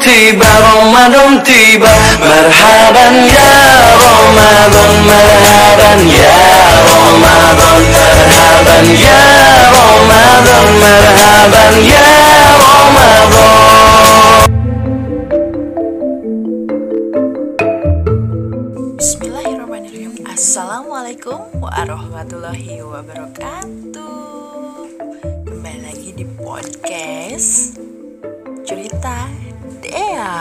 tiba Ramadan tiba. Marhaban ya Ramadan Marhaban ya Ramadan Marhaban ya Ramadan Marhaban ya Ramadan. Bismillahirrahmanirrahim. Assalamualaikum warahmatullahi wabarakatuh podcast Cerita Dea.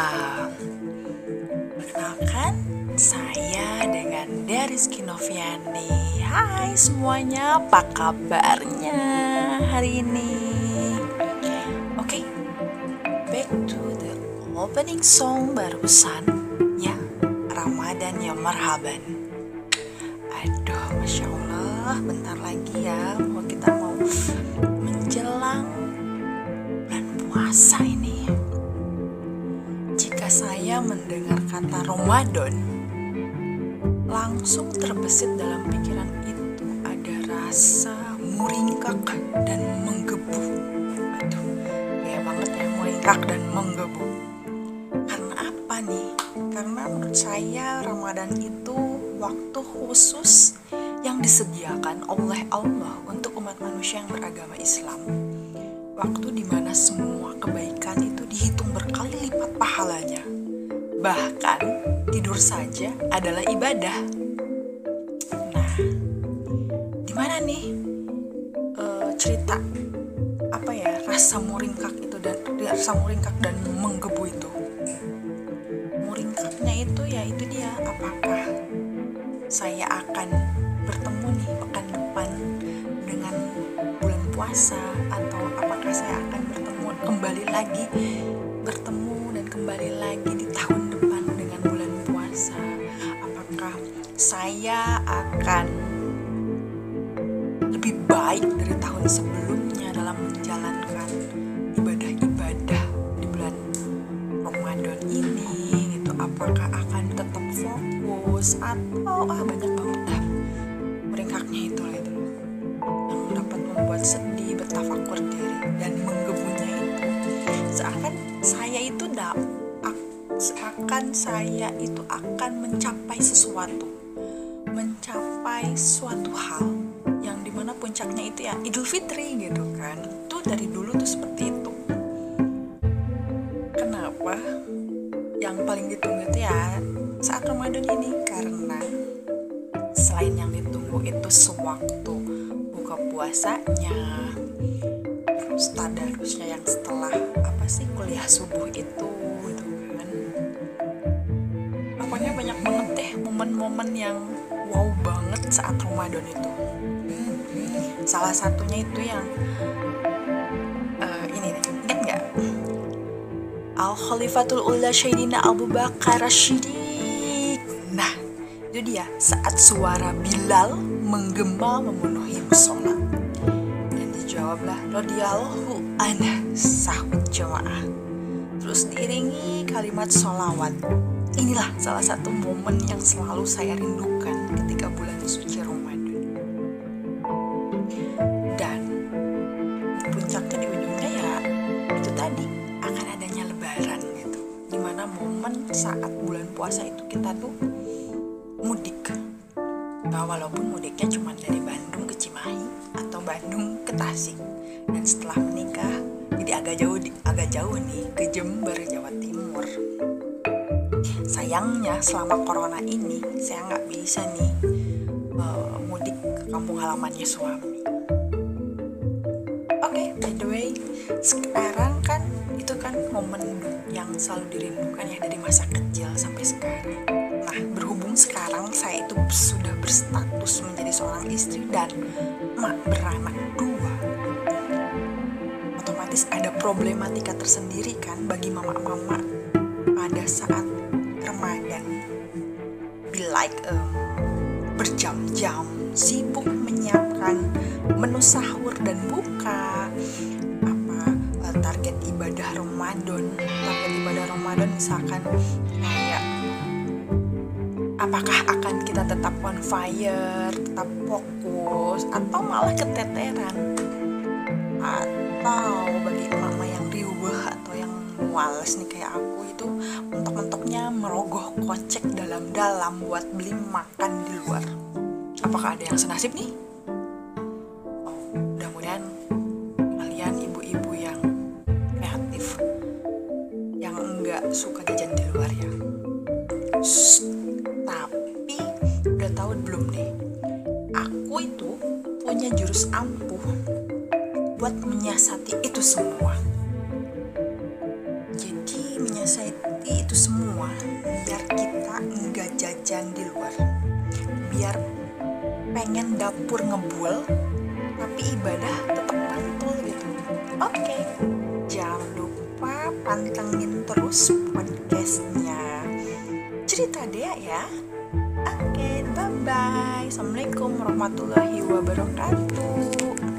Perkenalkan saya dengan Deriski Noviani. Hai semuanya apa kabarnya hari ini? Oke Back to the opening song barusan. Ya Ramadan ya marhaban. Aduh, Masya Allah, bentar lagi ya mau kita mau mendengar kata Ramadan, langsung terbesit dalam pikiran itu ada rasa muringkak dan menggebu. Aduh, ya banget ya muringkak dan menggebu. Karena apa nih? Karena menurut saya Ramadan itu waktu khusus yang disediakan oleh Allah untuk umat manusia yang beragama Islam. Waktu di mana semua kebaikan itu dihitung berkali lipat pahalanya. Bahkan tidur saja adalah ibadah. Nah, di mana nih eh, cerita apa ya rasa muringkak itu dan rasa muringkak dan menggebu itu? Muringkaknya itu ya itu dia apakah saya akan bertemu nih pekan depan dengan bulan puasa atau apakah saya akan bertemu kembali lagi bertemu dan kembali lagi di tahun saya akan lebih baik dari tahun sebelumnya dalam menjalankan ibadah-ibadah di bulan Ramadan ini gitu. Apakah akan tetap fokus atau ah banyak banget dah meringkaknya itu lah itu yang dapat membuat sedih bertafakur diri dan menggebunya itu. Seakan saya itu dak seakan saya itu akan mencapai sesuatu. Mencapai suatu hal yang di mana puncaknya itu ya Idul Fitri gitu kan. Itu dari dulu tuh seperti itu. Kenapa? Yang paling ditunggu itu ya saat Ramadan ini karena selain yang ditunggu itu sewaktu buka puasanya terus tadarusnya yang setelah apa sih kuliah subuh itu momen-momen yang wow banget saat Ramadan itu. Salah satunya itu yang eh, ini nih ingat nggak? Al Khalifatul Ula Syedina Abu Bakar Rashidik Nah itu dia saat suara Bilal menggema memenuhi musola Dan dijawablah radhiyallahu anha sahut jamaah. Terus diiringi kalimat solawat Inilah salah satu momen yang selalu saya rindukan ketika bulan suci Ramadan. Dan puncaknya di ujungnya ya itu tadi akan adanya lebaran gitu. Di mana momen saat bulan puasa itu kita tuh mudik. Nah walaupun mudiknya cuma dari Bandung ke Cimahi atau Bandung ke Tasik. Dan setelah menikah jadi agak jauh agak jauh nih ke Jember Jawa Timur sayangnya selama corona ini saya nggak bisa nih eh, mudik ke kampung halamannya suami Oke, by the way, sekarang kan itu kan momen yang selalu dirindukan ya dari masa kecil sampai sekarang. Nah, berhubung sekarang saya itu sudah berstatus menjadi seorang istri dan mak beranak dua, otomatis ada problematika tersendiri kan bagi mama-mama pada saat berjam-jam sibuk menyiapkan menu sahur dan buka apa eh, target ibadah Ramadan. Target ibadah Ramadan misalkan kayak apakah akan kita tetap on fire tetap fokus atau malah keteteran? Atau bagi mama yang riuh atau yang wales nih kayak aku itu mentok-mentoknya merogoh kocek dalam-dalam buat beli makan di luar apakah ada yang senasib nih? Mudah-mudahan kalian ibu-ibu yang kreatif yang enggak suka jajan di luar ya. Shh, tapi udah tahu belum nih? Aku itu punya jurus ampuh buat menyiasati itu semua. Jadi menyiasati itu semua dapur ngebul tapi ibadah tetap mantul gitu. Oke, jangan lupa pantengin terus podcastnya. Cerita deh ya. Oke, bye bye. Assalamualaikum warahmatullahi wabarakatuh.